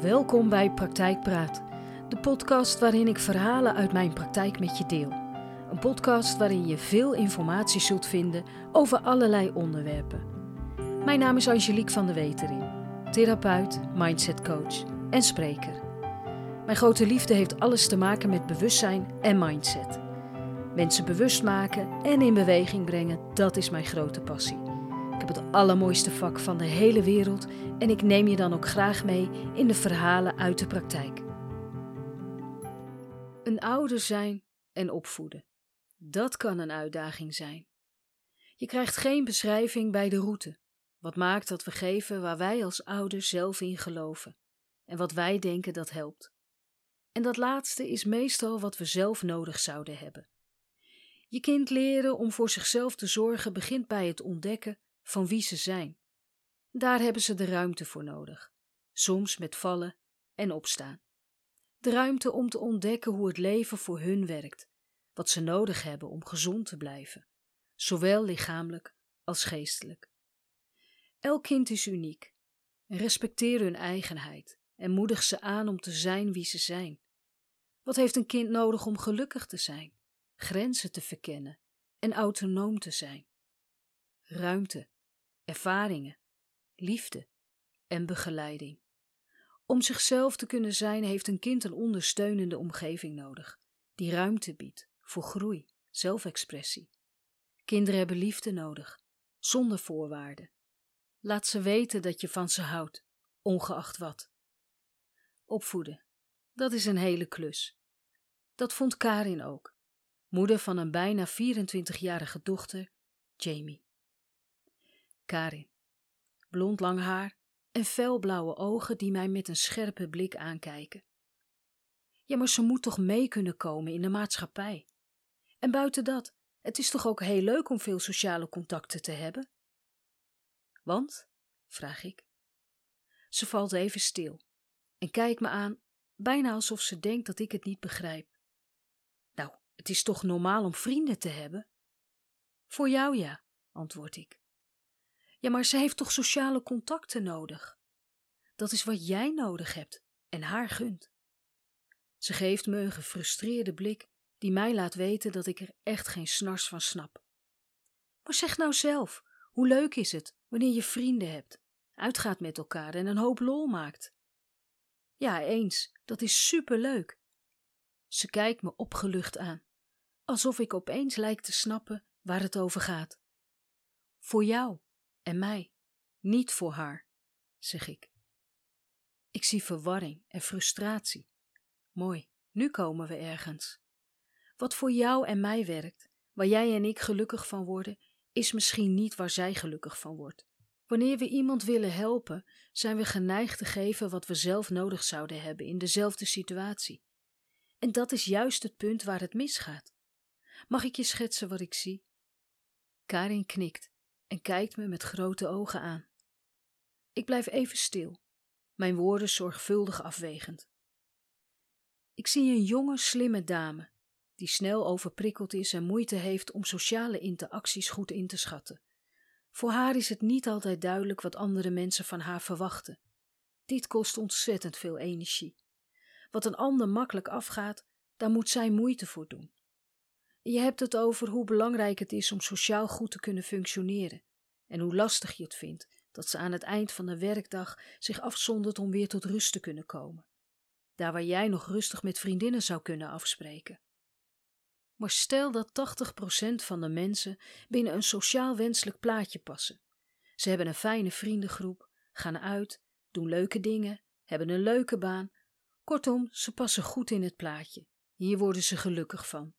Welkom bij Praktijkpraat, de podcast waarin ik verhalen uit mijn praktijk met je deel. Een podcast waarin je veel informatie zult vinden over allerlei onderwerpen. Mijn naam is Angelique van der Wetering, therapeut, mindsetcoach en spreker. Mijn grote liefde heeft alles te maken met bewustzijn en mindset. Mensen bewust maken en in beweging brengen, dat is mijn grote passie. Ik heb het allermooiste vak van de hele wereld en ik neem je dan ook graag mee in de verhalen uit de praktijk. Een ouder zijn en opvoeden. Dat kan een uitdaging zijn. Je krijgt geen beschrijving bij de route, wat maakt dat we geven waar wij als ouders zelf in geloven en wat wij denken dat helpt. En dat laatste is meestal wat we zelf nodig zouden hebben. Je kind leren om voor zichzelf te zorgen begint bij het ontdekken van wie ze zijn. Daar hebben ze de ruimte voor nodig, soms met vallen en opstaan. De ruimte om te ontdekken hoe het leven voor hun werkt, wat ze nodig hebben om gezond te blijven, zowel lichamelijk als geestelijk. Elk kind is uniek. Respecteer hun eigenheid en moedig ze aan om te zijn wie ze zijn. Wat heeft een kind nodig om gelukkig te zijn, grenzen te verkennen en autonoom te zijn? Ruimte, ervaringen, liefde en begeleiding. Om zichzelf te kunnen zijn heeft een kind een ondersteunende omgeving nodig, die ruimte biedt voor groei, zelfexpressie. Kinderen hebben liefde nodig, zonder voorwaarden. Laat ze weten dat je van ze houdt, ongeacht wat. Opvoeden, dat is een hele klus. Dat vond Karin ook, moeder van een bijna 24-jarige dochter, Jamie. Karin, blond lang haar en felblauwe ogen die mij met een scherpe blik aankijken. Ja, maar ze moet toch mee kunnen komen in de maatschappij. En buiten dat, het is toch ook heel leuk om veel sociale contacten te hebben? Want? vraag ik. Ze valt even stil en kijkt me aan, bijna alsof ze denkt dat ik het niet begrijp. Nou, het is toch normaal om vrienden te hebben? Voor jou ja, antwoord ik. Ja, maar ze heeft toch sociale contacten nodig? Dat is wat jij nodig hebt en haar gunt. Ze geeft me een gefrustreerde blik die mij laat weten dat ik er echt geen snars van snap. Maar zeg nou zelf, hoe leuk is het wanneer je vrienden hebt, uitgaat met elkaar en een hoop lol maakt? Ja, eens, dat is superleuk. Ze kijkt me opgelucht aan, alsof ik opeens lijk te snappen waar het over gaat. Voor jou en mij, niet voor haar, zeg ik. Ik zie verwarring en frustratie. Mooi, nu komen we ergens. Wat voor jou en mij werkt, waar jij en ik gelukkig van worden, is misschien niet waar zij gelukkig van wordt. Wanneer we iemand willen helpen, zijn we geneigd te geven wat we zelf nodig zouden hebben in dezelfde situatie. En dat is juist het punt waar het misgaat. Mag ik je schetsen wat ik zie? Karin knikt en kijkt me met grote ogen aan. Ik blijf even stil, mijn woorden zorgvuldig afwegend. Ik zie een jonge, slimme dame, die snel overprikkeld is en moeite heeft om sociale interacties goed in te schatten. Voor haar is het niet altijd duidelijk wat andere mensen van haar verwachten. Dit kost ontzettend veel energie. Wat een ander makkelijk afgaat, daar moet zij moeite voor doen. Je hebt het over hoe belangrijk het is om sociaal goed te kunnen functioneren en hoe lastig je het vindt dat ze aan het eind van de werkdag zich afzondert om weer tot rust te kunnen komen. Daar waar jij nog rustig met vriendinnen zou kunnen afspreken. Maar stel dat 80% van de mensen binnen een sociaal wenselijk plaatje passen. Ze hebben een fijne vriendengroep, gaan uit, doen leuke dingen, hebben een leuke baan. Kortom, ze passen goed in het plaatje. Hier worden ze gelukkig van.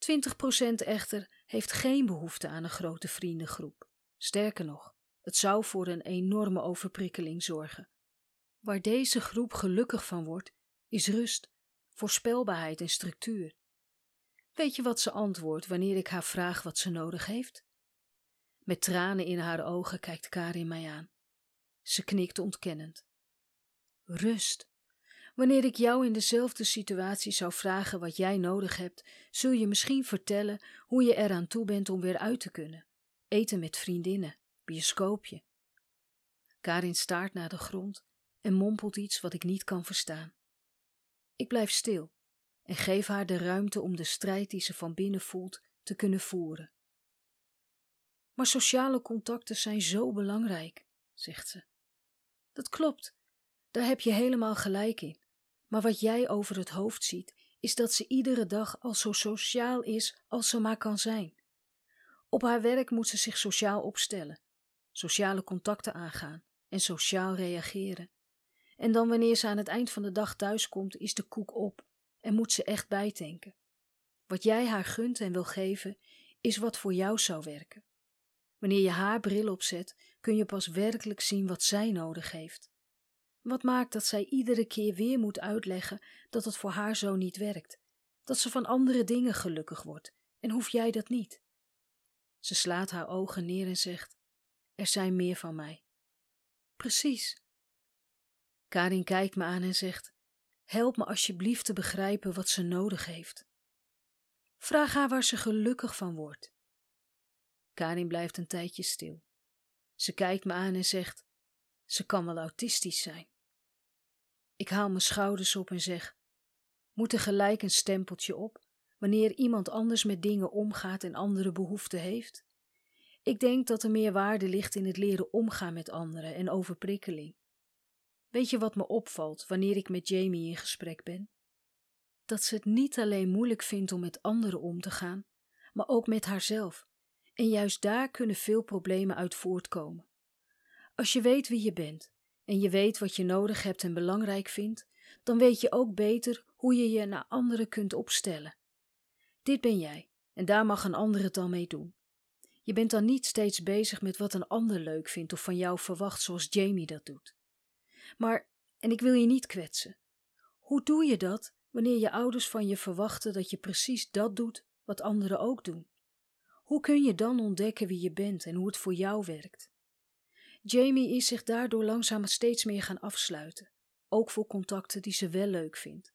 20% echter heeft geen behoefte aan een grote vriendengroep. Sterker nog, het zou voor een enorme overprikkeling zorgen. Waar deze groep gelukkig van wordt, is rust, voorspelbaarheid en structuur. Weet je wat ze antwoordt wanneer ik haar vraag wat ze nodig heeft? Met tranen in haar ogen kijkt Karin mij aan. Ze knikt ontkennend. Rust. Wanneer ik jou in dezelfde situatie zou vragen wat jij nodig hebt, zul je misschien vertellen hoe je eraan toe bent om weer uit te kunnen. Eten met vriendinnen, bioscoopje. Karin staart naar de grond en mompelt iets wat ik niet kan verstaan. Ik blijf stil en geef haar de ruimte om de strijd die ze van binnen voelt te kunnen voeren. Maar sociale contacten zijn zo belangrijk, zegt ze. Dat klopt, daar heb je helemaal gelijk in. Maar wat jij over het hoofd ziet, is dat ze iedere dag al zo sociaal is als ze maar kan zijn. Op haar werk moet ze zich sociaal opstellen, sociale contacten aangaan en sociaal reageren. En dan wanneer ze aan het eind van de dag thuiskomt, is de koek op en moet ze echt bijtanken. Wat jij haar gunt en wil geven, is wat voor jou zou werken. Wanneer je haar bril opzet, kun je pas werkelijk zien wat zij nodig heeft. Wat maakt dat zij iedere keer weer moet uitleggen dat het voor haar zo niet werkt, dat ze van andere dingen gelukkig wordt, en hoef jij dat niet? Ze slaat haar ogen neer en zegt: Er zijn meer van mij. Precies. Karin kijkt me aan en zegt: Help me alsjeblieft te begrijpen wat ze nodig heeft. Vraag haar waar ze gelukkig van wordt. Karin blijft een tijdje stil. Ze kijkt me aan en zegt: Ze kan wel autistisch zijn. Ik haal mijn schouders op en zeg: Moet er gelijk een stempeltje op wanneer iemand anders met dingen omgaat en andere behoeften heeft? Ik denk dat er meer waarde ligt in het leren omgaan met anderen en overprikkeling. Weet je wat me opvalt wanneer ik met Jamie in gesprek ben? Dat ze het niet alleen moeilijk vindt om met anderen om te gaan, maar ook met haarzelf. En juist daar kunnen veel problemen uit voortkomen. Als je weet wie je bent en je weet wat je nodig hebt en belangrijk vindt, dan weet je ook beter hoe je je naar anderen kunt opstellen. Dit ben jij en daar mag een ander het dan mee doen. Je bent dan niet steeds bezig met wat een ander leuk vindt of van jou verwacht zoals Jamie dat doet. Maar, en ik wil je niet kwetsen, hoe doe je dat wanneer je ouders van je verwachten dat je precies dat doet wat anderen ook doen? Hoe kun je dan ontdekken wie je bent en hoe het voor jou werkt? Jamie is zich daardoor langzaam steeds meer gaan afsluiten, ook voor contacten die ze wel leuk vindt.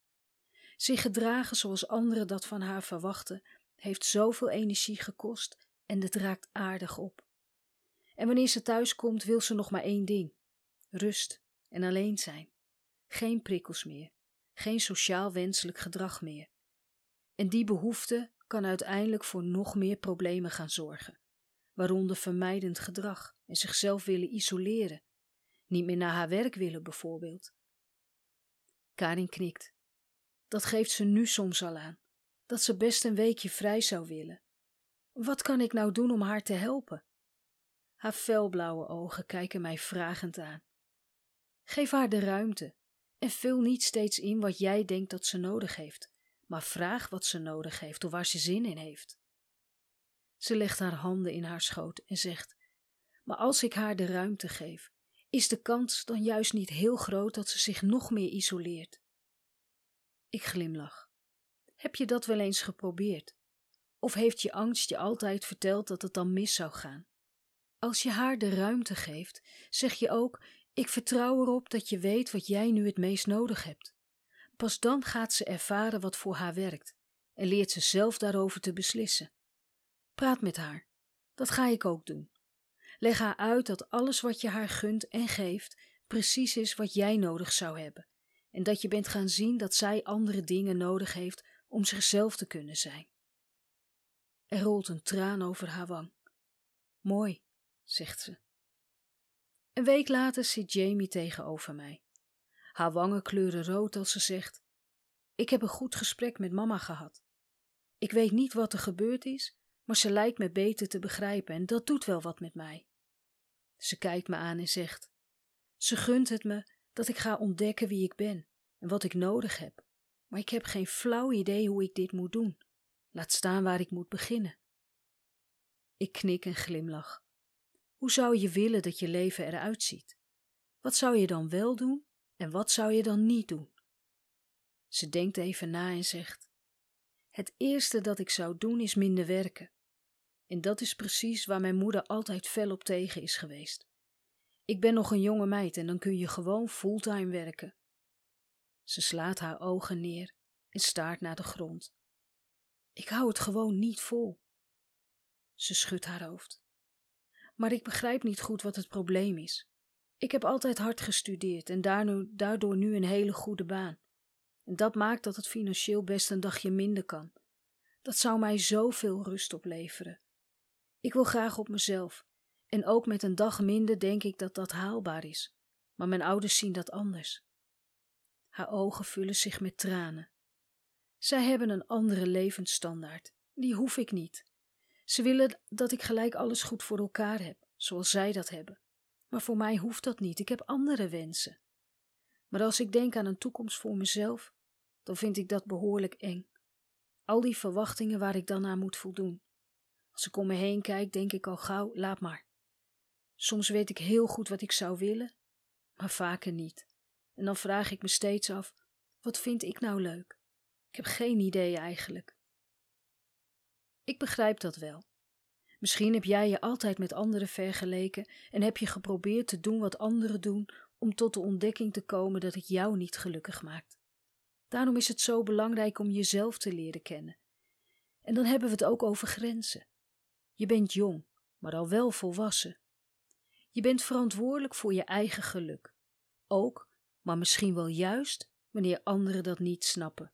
Zich gedragen zoals anderen dat van haar verwachten, heeft zoveel energie gekost en het raakt aardig op. En wanneer ze thuis komt, wil ze nog maar één ding: rust en alleen zijn. Geen prikkels meer, geen sociaal wenselijk gedrag meer. En die behoefte kan uiteindelijk voor nog meer problemen gaan zorgen, waaronder vermijdend gedrag en zichzelf willen isoleren, niet meer naar haar werk willen bijvoorbeeld. Karin knikt. Dat geeft ze nu soms al aan, dat ze best een weekje vrij zou willen. Wat kan ik nou doen om haar te helpen? Haar felblauwe ogen kijken mij vragend aan. Geef haar de ruimte en vul niet steeds in wat jij denkt dat ze nodig heeft, maar vraag wat ze nodig heeft of waar ze zin in heeft. Ze legt haar handen in haar schoot en zegt: Maar als ik haar de ruimte geef, is de kans dan juist niet heel groot dat ze zich nog meer isoleert? Ik glimlach. Heb je dat wel eens geprobeerd? Of heeft je angst je altijd verteld dat het dan mis zou gaan? Als je haar de ruimte geeft, zeg je ook: Ik vertrouw erop dat je weet wat jij nu het meest nodig hebt. Pas dan gaat ze ervaren wat voor haar werkt en leert ze zelf daarover te beslissen. Praat met haar. Dat ga ik ook doen. Leg haar uit dat alles wat je haar gunt en geeft precies is wat jij nodig zou hebben en dat je bent gaan zien dat zij andere dingen nodig heeft om zichzelf te kunnen zijn. Er rolt een traan over haar wang. Mooi, zegt ze. Een week later zit Jamie tegenover mij. Haar wangen kleuren rood als ze zegt: Ik heb een goed gesprek met mama gehad. Ik weet niet wat er gebeurd is, maar ze lijkt me beter te begrijpen en dat doet wel wat met mij. Ze kijkt me aan en zegt: Ze gunt het me dat ik ga ontdekken wie ik ben en wat ik nodig heb, maar ik heb geen flauw idee hoe ik dit moet doen. Laat staan waar ik moet beginnen. Ik knik en glimlach. Hoe zou je willen dat je leven eruit ziet? Wat zou je dan wel doen en wat zou je dan niet doen? Ze denkt even na en zegt: Het eerste dat ik zou doen is minder werken. En dat is precies waar mijn moeder altijd fel op tegen is geweest. Ik ben nog een jonge meid en dan kun je gewoon fulltime werken. Ze slaat haar ogen neer en staart naar de grond. Ik hou het gewoon niet vol. Ze schudt haar hoofd. Maar ik begrijp niet goed wat het probleem is. Ik heb altijd hard gestudeerd en daardoor nu een hele goede baan. En dat maakt dat het financieel best een dagje minder kan. Dat zou mij zoveel rust opleveren. Ik wil graag op mezelf. En ook met een dag minder denk ik dat dat haalbaar is. Maar mijn ouders zien dat anders. Haar ogen vullen zich met tranen. Zij hebben een andere levensstandaard. Die hoef ik niet. Ze willen dat ik gelijk alles goed voor elkaar heb, zoals zij dat hebben. Maar voor mij hoeft dat niet. Ik heb andere wensen. Maar als ik denk aan een toekomst voor mezelf, dan vind ik dat behoorlijk eng. Al die verwachtingen waar ik dan aan moet voldoen. Als ik om me heen kijk, denk ik al gauw: laat maar. Soms weet ik heel goed wat ik zou willen, maar vaker niet. En dan vraag ik me steeds af: wat vind ik nou leuk? Ik heb geen idee eigenlijk. Ik begrijp dat wel. Misschien heb jij je altijd met anderen vergeleken en heb je geprobeerd te doen wat anderen doen om tot de ontdekking te komen dat het jou niet gelukkig maakt. Daarom is het zo belangrijk om jezelf te leren kennen. En dan hebben we het ook over grenzen. Je bent jong, maar al wel volwassen. Je bent verantwoordelijk voor je eigen geluk. Ook, maar misschien wel juist, wanneer anderen dat niet snappen.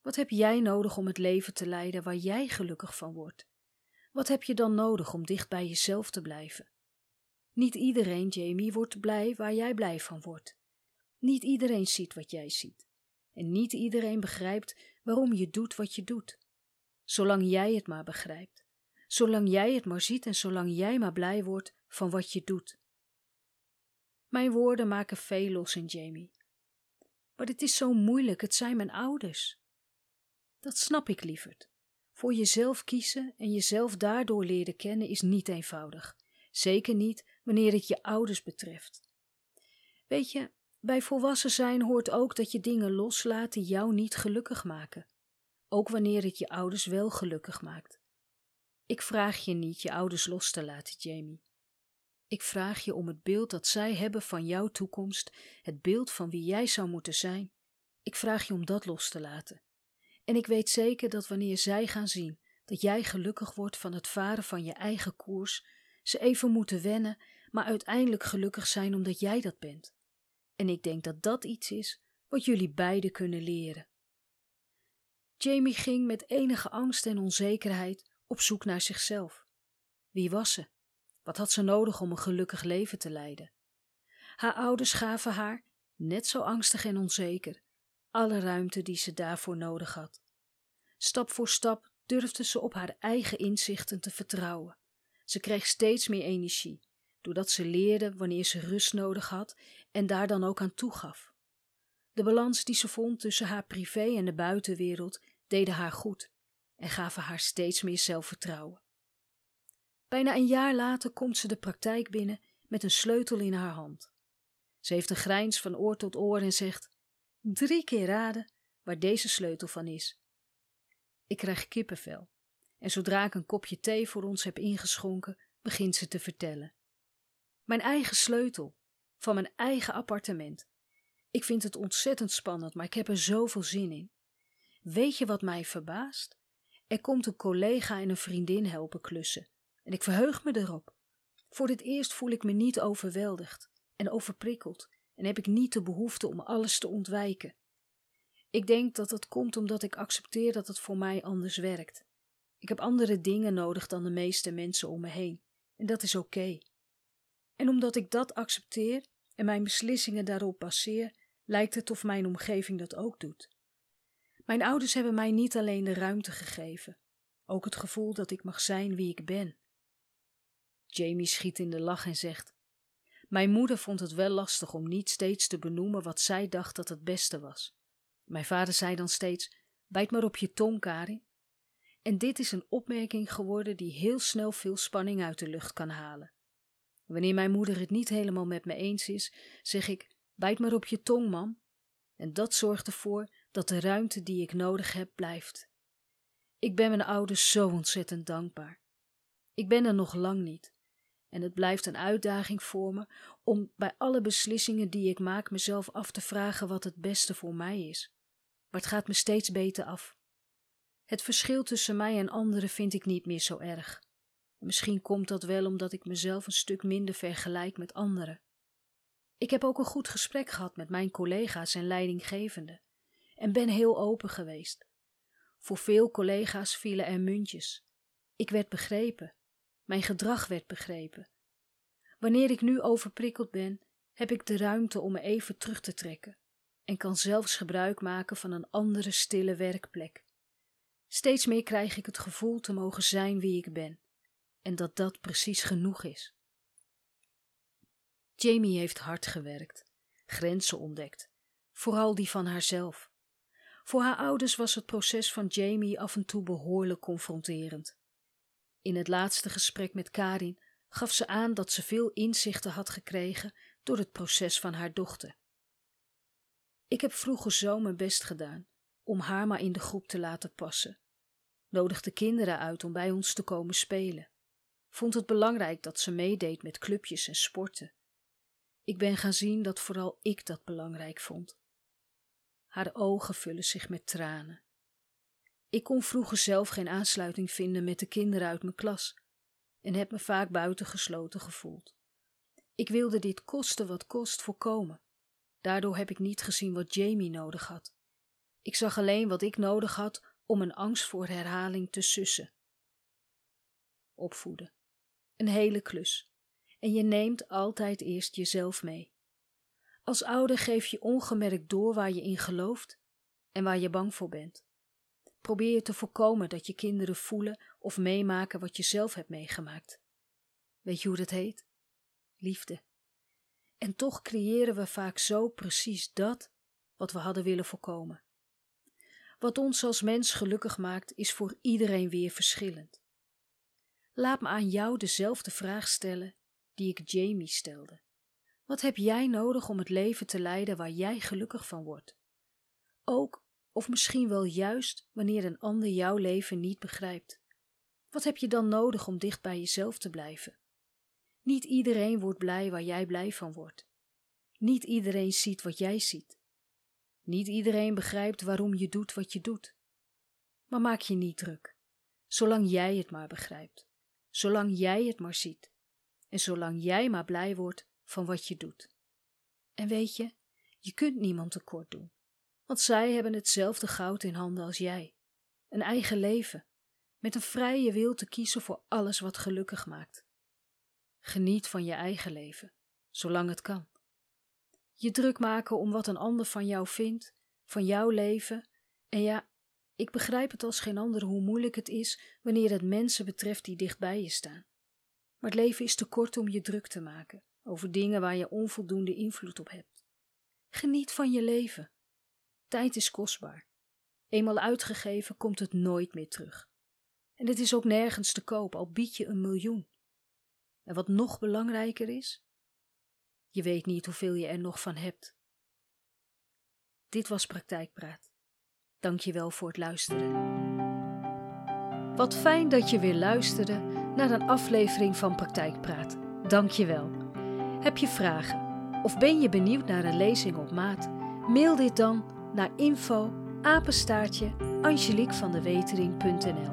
Wat heb jij nodig om het leven te leiden waar jij gelukkig van wordt? Wat heb je dan nodig om dicht bij jezelf te blijven? Niet iedereen, Jamie, wordt blij waar jij blij van wordt. Niet iedereen ziet wat jij ziet. En niet iedereen begrijpt waarom je doet wat je doet. Zolang jij het maar begrijpt. Zolang jij het maar ziet en zolang jij maar blij wordt van wat je doet. Mijn woorden maken veel los in Jamie. Maar het is zo moeilijk, het zijn mijn ouders. Dat snap ik, lieverd. Voor jezelf kiezen en jezelf daardoor leren kennen is niet eenvoudig. Zeker niet wanneer het je ouders betreft. Weet je, bij volwassen zijn hoort ook dat je dingen loslaat die jou niet gelukkig maken. Ook wanneer het je ouders wel gelukkig maakt. Ik vraag je niet je ouders los te laten, Jamie. Ik vraag je om het beeld dat zij hebben van jouw toekomst, het beeld van wie jij zou moeten zijn. Ik vraag je om dat los te laten. En ik weet zeker dat wanneer zij gaan zien dat jij gelukkig wordt van het varen van je eigen koers, ze even moeten wennen, maar uiteindelijk gelukkig zijn omdat jij dat bent. En ik denk dat dat iets is wat jullie beiden kunnen leren. Jamie ging met enige angst en onzekerheid op zoek naar zichzelf. Wie was ze? Wat had ze nodig om een gelukkig leven te leiden? Haar ouders gaven haar, net zo angstig en onzeker, alle ruimte die ze daarvoor nodig had. Stap voor stap durfde ze op haar eigen inzichten te vertrouwen. Ze kreeg steeds meer energie, doordat ze leerde wanneer ze rust nodig had en daar dan ook aan toegaf. De balans die ze vond tussen haar privé en de buitenwereld deden haar goed en gaven haar steeds meer zelfvertrouwen. Bijna een jaar later komt ze de praktijk binnen met een sleutel in haar hand. Ze heeft een grijns van oor tot oor en zegt: Drie keer raden waar deze sleutel van is. Ik krijg kippenvel. En zodra ik een kopje thee voor ons heb ingeschonken, begint ze te vertellen. Mijn eigen sleutel, van mijn eigen appartement. Ik vind het ontzettend spannend, maar ik heb er zoveel zin in. Weet je wat mij verbaast? Er komt een collega en een vriendin helpen klussen. En ik verheug me erop. Voor dit eerst voel ik me niet overweldigd en overprikkeld en heb ik niet de behoefte om alles te ontwijken. Ik denk dat dat komt omdat ik accepteer dat het voor mij anders werkt. Ik heb andere dingen nodig dan de meeste mensen om me heen, en dat is oké. En omdat ik dat accepteer en mijn beslissingen daarop baseer, lijkt het of mijn omgeving dat ook doet. Mijn ouders hebben mij niet alleen de ruimte gegeven, ook het gevoel dat ik mag zijn wie ik ben. Jamie schiet in de lach en zegt: Mijn moeder vond het wel lastig om niet steeds te benoemen wat zij dacht dat het beste was. Mijn vader zei dan steeds: Bijt maar op je tong, Karin. En dit is een opmerking geworden die heel snel veel spanning uit de lucht kan halen. Wanneer mijn moeder het niet helemaal met me eens is, zeg ik: Bijt maar op je tong, mam. En dat zorgt ervoor dat de ruimte die ik nodig heb blijft. Ik ben mijn ouders zo ontzettend dankbaar. Ik ben er nog lang niet. En het blijft een uitdaging voor me om bij alle beslissingen die ik maak mezelf af te vragen wat het beste voor mij is. Maar het gaat me steeds beter af. Het verschil tussen mij en anderen vind ik niet meer zo erg. misschien komt dat wel omdat ik mezelf een stuk minder vergelijk met anderen. Ik heb ook een goed gesprek gehad met mijn collega's en leidinggevenden en ben heel open geweest. Voor veel collega's vielen er muntjes. Ik werd begrepen. Mijn gedrag werd begrepen. Wanneer ik nu overprikkeld ben, heb ik de ruimte om me even terug te trekken en kan zelfs gebruik maken van een andere stille werkplek. Steeds meer krijg ik het gevoel te mogen zijn wie ik ben en dat dat precies genoeg is. Jamie heeft hard gewerkt, grenzen ontdekt, vooral die van haarzelf. Voor haar ouders was het proces van Jamie af en toe behoorlijk confronterend. In het laatste gesprek met Karin gaf ze aan dat ze veel inzichten had gekregen door het proces van haar dochter. Ik heb vroeger zo mijn best gedaan om haar maar in de groep te laten passen. Nodigde kinderen uit om bij ons te komen spelen. Vond het belangrijk dat ze meedeed met clubjes en sporten. Ik ben gaan zien dat vooral ik dat belangrijk vond. Haar ogen vullen zich met tranen. Ik kon vroeger zelf geen aansluiting vinden met de kinderen uit mijn klas en heb me vaak buitengesloten gevoeld. Ik wilde dit koste wat kost voorkomen. Daardoor heb ik niet gezien wat Jamie nodig had. Ik zag alleen wat ik nodig had om een angst voor herhaling te sussen. Opvoeden. Een hele klus. En je neemt altijd eerst jezelf mee. Als ouder geef je ongemerkt door waar je in gelooft en waar je bang voor bent. Probeer je te voorkomen dat je kinderen voelen of meemaken wat je zelf hebt meegemaakt. Weet je hoe dat heet? Liefde. En toch creëren we vaak zo precies dat wat we hadden willen voorkomen. Wat ons als mens gelukkig maakt, is voor iedereen weer verschillend. Laat me aan jou dezelfde vraag stellen die ik Jamie stelde. Wat heb jij nodig om het leven te leiden waar jij gelukkig van wordt? Ook, of misschien wel juist, wanneer een ander jouw leven niet begrijpt. Wat heb je dan nodig om dicht bij jezelf te blijven? Niet iedereen wordt blij waar jij blij van wordt. Niet iedereen ziet wat jij ziet. Niet iedereen begrijpt waarom je doet wat je doet. Maar maak je niet druk, zolang jij het maar begrijpt, zolang jij het maar ziet en zolang jij maar blij wordt van wat je doet. En weet je, je kunt niemand tekort doen, want zij hebben hetzelfde goud in handen als jij. Een eigen leven, met een vrije wil te kiezen voor alles wat gelukkig maakt. Geniet van je eigen leven, zolang het kan. Je druk maken om wat een ander van jou vindt, van jouw leven. En ja, ik begrijp het als geen ander hoe moeilijk het is wanneer het mensen betreft die dicht bij je staan. Maar het leven is te kort om je druk te maken over dingen waar je onvoldoende invloed op hebt. Geniet van je leven. Tijd is kostbaar. Eenmaal uitgegeven komt het nooit meer terug. En het is ook nergens te koop, al bied je een miljoen. En wat nog belangrijker is, je weet niet hoeveel je er nog van hebt. Dit was Praktijkpraat. Dank je wel voor het luisteren. Wat fijn dat je weer luisterde naar een aflevering van Praktijkpraat. Dank je wel. Heb je vragen of ben je benieuwd naar een lezing op maat? Mail dit dan naar info apenstaartje angeliekvandewetering.nl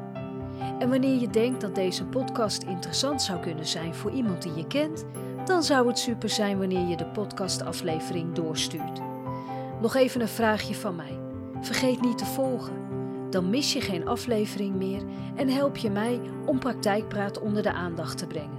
En wanneer je denkt dat deze podcast interessant zou kunnen zijn voor iemand die je kent, dan zou het super zijn wanneer je de podcastaflevering doorstuurt. Nog even een vraagje van mij. Vergeet niet te volgen. Dan mis je geen aflevering meer en help je mij om praktijkpraat onder de aandacht te brengen.